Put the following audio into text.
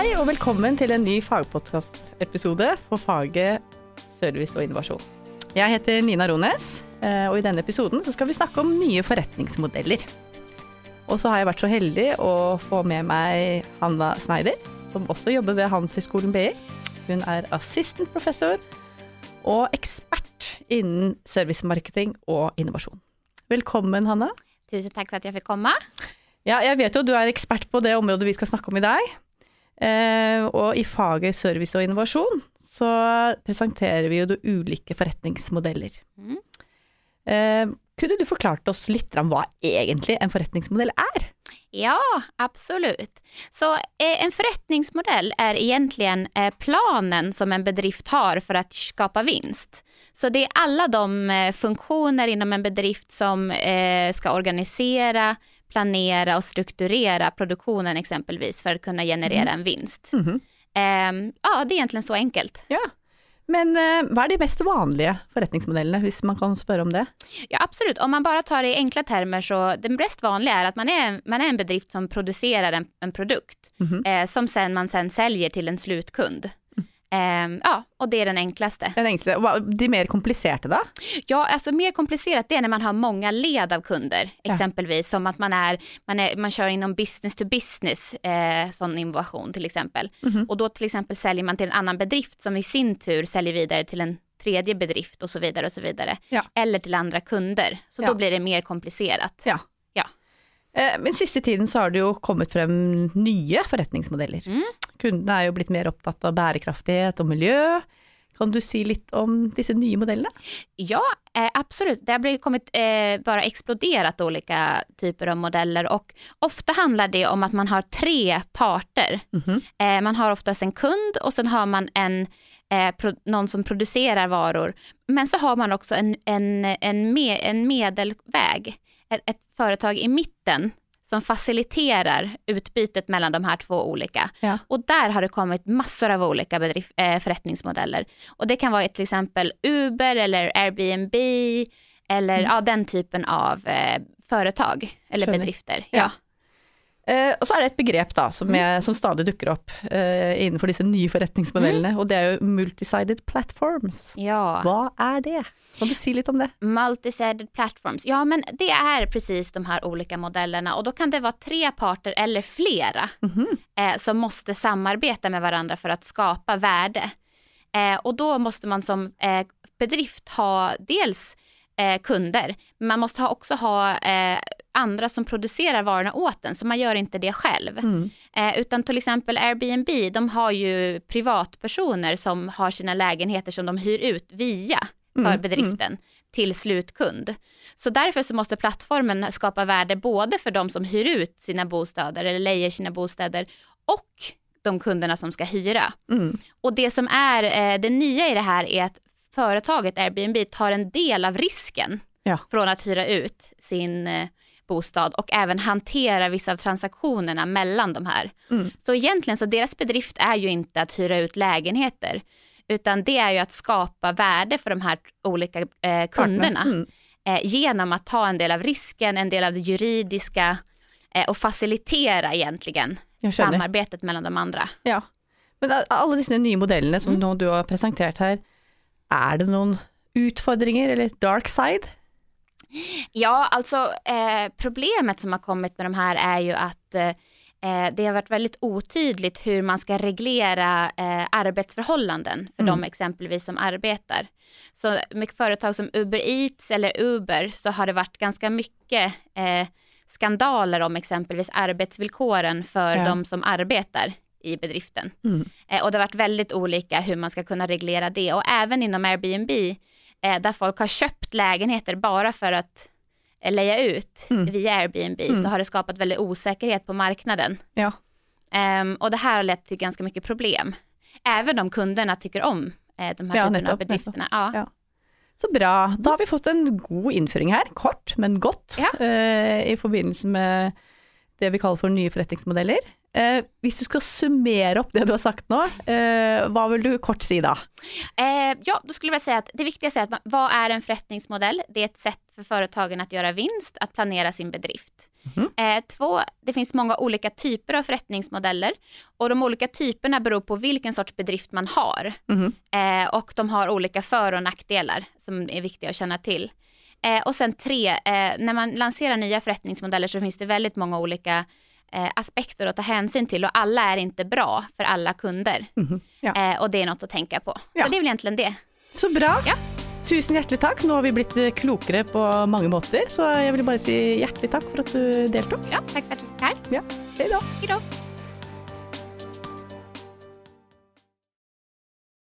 Hei og velkommen til en ny fagpodkastepisode for faget service og innovasjon. Jeg heter Nina Rones, eh, og i denne episoden skal vi snakke om nye forretningsmodeller. Og så har jeg vært så heldig å få med meg Hanna Sneider, som også jobber ved Handelshøyskolen BI. Hun er assistant professor og ekspert innen servicemarketing og innovasjon. Velkommen, Hanna. Tusen tack för att jag fick komma. Ja, jeg vet jo du er ekspert på det området vi skal snakke om i dag. Eh, og i faget service og innovasjon så presenterer vi jo de ulike forretningsmodeller. Mm. Eh, kunne du forklart oss litt om hva egentlig en forretningsmodell er? Ja, absolut. Så eh, en förrättningsmodell är egentligen planen som en bedrift har för att skapa vinst. Så det är alla de funktioner inom en bedrift som ska organisera, planera och strukturera produktionen exempelvis för att kunna generera en vinst. Mhm. Ehm, ja, det är egentligen så enkelt. Ja. Men eh, hva er de mest vanlige forretningsmodellene, hvis man kan spørre om det? Ja, absolut. Om man bara tar det i enkla termer så det mest vanliga är att man är, man är en bedrift som producerar en, en produkt Mhm. eh, som sen man sen säljer till en slutkund. Eh, ja, och det är den enklaste. Den enkleste. Hva- De mer kompliserte, da? Ja, alltså mer komplicerat det är när man har många led av kunder, Ja. exempelvis som att man är, man är, man kör inom business to business, eh, sån innovation till exempel. Mhm. Och då till exempel säljer man till en annan bedrift som i sin tur säljer vidare till en tredje bedrift och så vidare och så vidare. Ja. Eller till andra kunder. Så Ja. då blir det mer komplicerat. Ja. Eh, Men siste tiden så har det jo kommet frem nye forretningsmodeller. Mm. Kundene er jo blitt mer opptatt av bærekraftighet og miljø. Kan du si litt om disse nye modellene? Ja, eh, absolut. Det har kommit, eh, bara exploderat olika typer av modeller och ofta handlar det om att man har tre parter. Mhm. Eh, man har oftast en kund och sen har man en, eh, pro, någon som producerar varor. Men så har man också en, en, en, me, en medelväg, ett, ett företag i mitten som faciliterar utbytet mellan de här två olika. Ja. Och där har det kommit massor av olika bedrift, eh, förrättningsmodeller. Och det kan vara till exempel Uber eller Airbnb eller Mm. ja, den typen av eh, företag eller bedrifter. Ja. Ja. Eh, og så er det et begrep da, som, jeg, som stadig dukker opp eh, innenfor disse nye forretningsmodellene, og det er jo multisided platforms. ja. Hva er det? Kan du si litt om det? Multisided platforms. Ja, men det är precis de här olika modellerna och då kan det vara tre parter eller flera Mhm. eh, som måste samarbeta med varandra för att skapa värde. Eh, och då måste man som eh, bedrift ha dels eh, kunder, men man måste ha, också ha eh, andra som producerar varorna åt en, så man gör inte det själv. Mm. Eh, utan till exempel Airbnb, de har ju privatpersoner som har sina lägenheter som de hyr ut via för Mm, bedriften till slutkund. Så därför så måste plattformen skapa värde både för de som hyr ut sina bostäder eller lejer sina bostäder och de kunderna som ska hyra. Mm. Och det som är eh, det nya i det här är att företaget Airbnb tar en del av risken Ja. från att hyra ut sin eh, bostad och även hantera vissa av transaktionerna mellan de här. Mm. Så egentligen så deras bedrift är ju inte att hyra ut lägenheter, utan det är ju att skapa värde för de här olika eh, kunderna Mm. eh, genom att ta en del av risken, en del av det juridiska eh, och facilitera egentligen samarbetet mellan de andra. Ja. Men av alle disse nye modellene som Mm. du har presentert her, er det noen utfordringer eller dark side? Ja, alltså eh, problemet som har kommit med de här är ju att eh, eh, det har varit väldigt otydligt hur man ska reglera eh, arbetsförhållanden för Mm. de exempelvis som arbetar. Så med företag som Uber Eats eller Uber så har det varit ganska mycket eh, skandaler om exempelvis arbetsvillkoren för Ja. de som arbetar i bedriften. Mm. Eh, och det har varit väldigt olika hur man ska kunna reglera det och även inom Airbnb eh, där folk har köpt lägenheter bara för att eh, leja ut Mm. via Airbnb Mm. så har det skapat väldigt osäkerhet på marknaden. Ja. Ehm, och det här har lett till ganska mycket problem. Även om kunderna tycker om eh, de här Ja, typerna av bedrifterna. Ja. Ja. Så bra. Da har vi fått en god innføring her, kort, men godt, Ja. eh, i forbindelse med det vi kaller for nye forretningsmodeller. Eh, hvis du skal summere opp det du har sagt nå, eh, hva vil du kort si da? Eh, ja, då skulle jag vilja säga att det viktigaste är att man, vad är en förrättningsmodell? Det är ett sätt för företagen att göra vinst, att planera sin bedrift. Mhm. Eh, två, det finns många olika typer av förrättningsmodeller och de olika typerna beror på vilken sorts bedrift man har. Eh, och de har olika för och nackdelar som är viktiga att känna till. Eh, och sen tre, eh, när man lanserar nya förrättningsmodeller så finns det väldigt många olika eh, aspekter att ta hänsyn till och alla är inte bra för alla kunder. Mhm. Ja. Eh, och det är något att tänka på. Ja. Så det är väl egentligen det. Så bra. Ja. Tusen hjertelig takk. Nå har vi blitt eh, klokere på mange måter, så jeg vil bare si hjertelig takk for at du deltok. Ja, tack för att du är här. Ja, hei da. Hej då.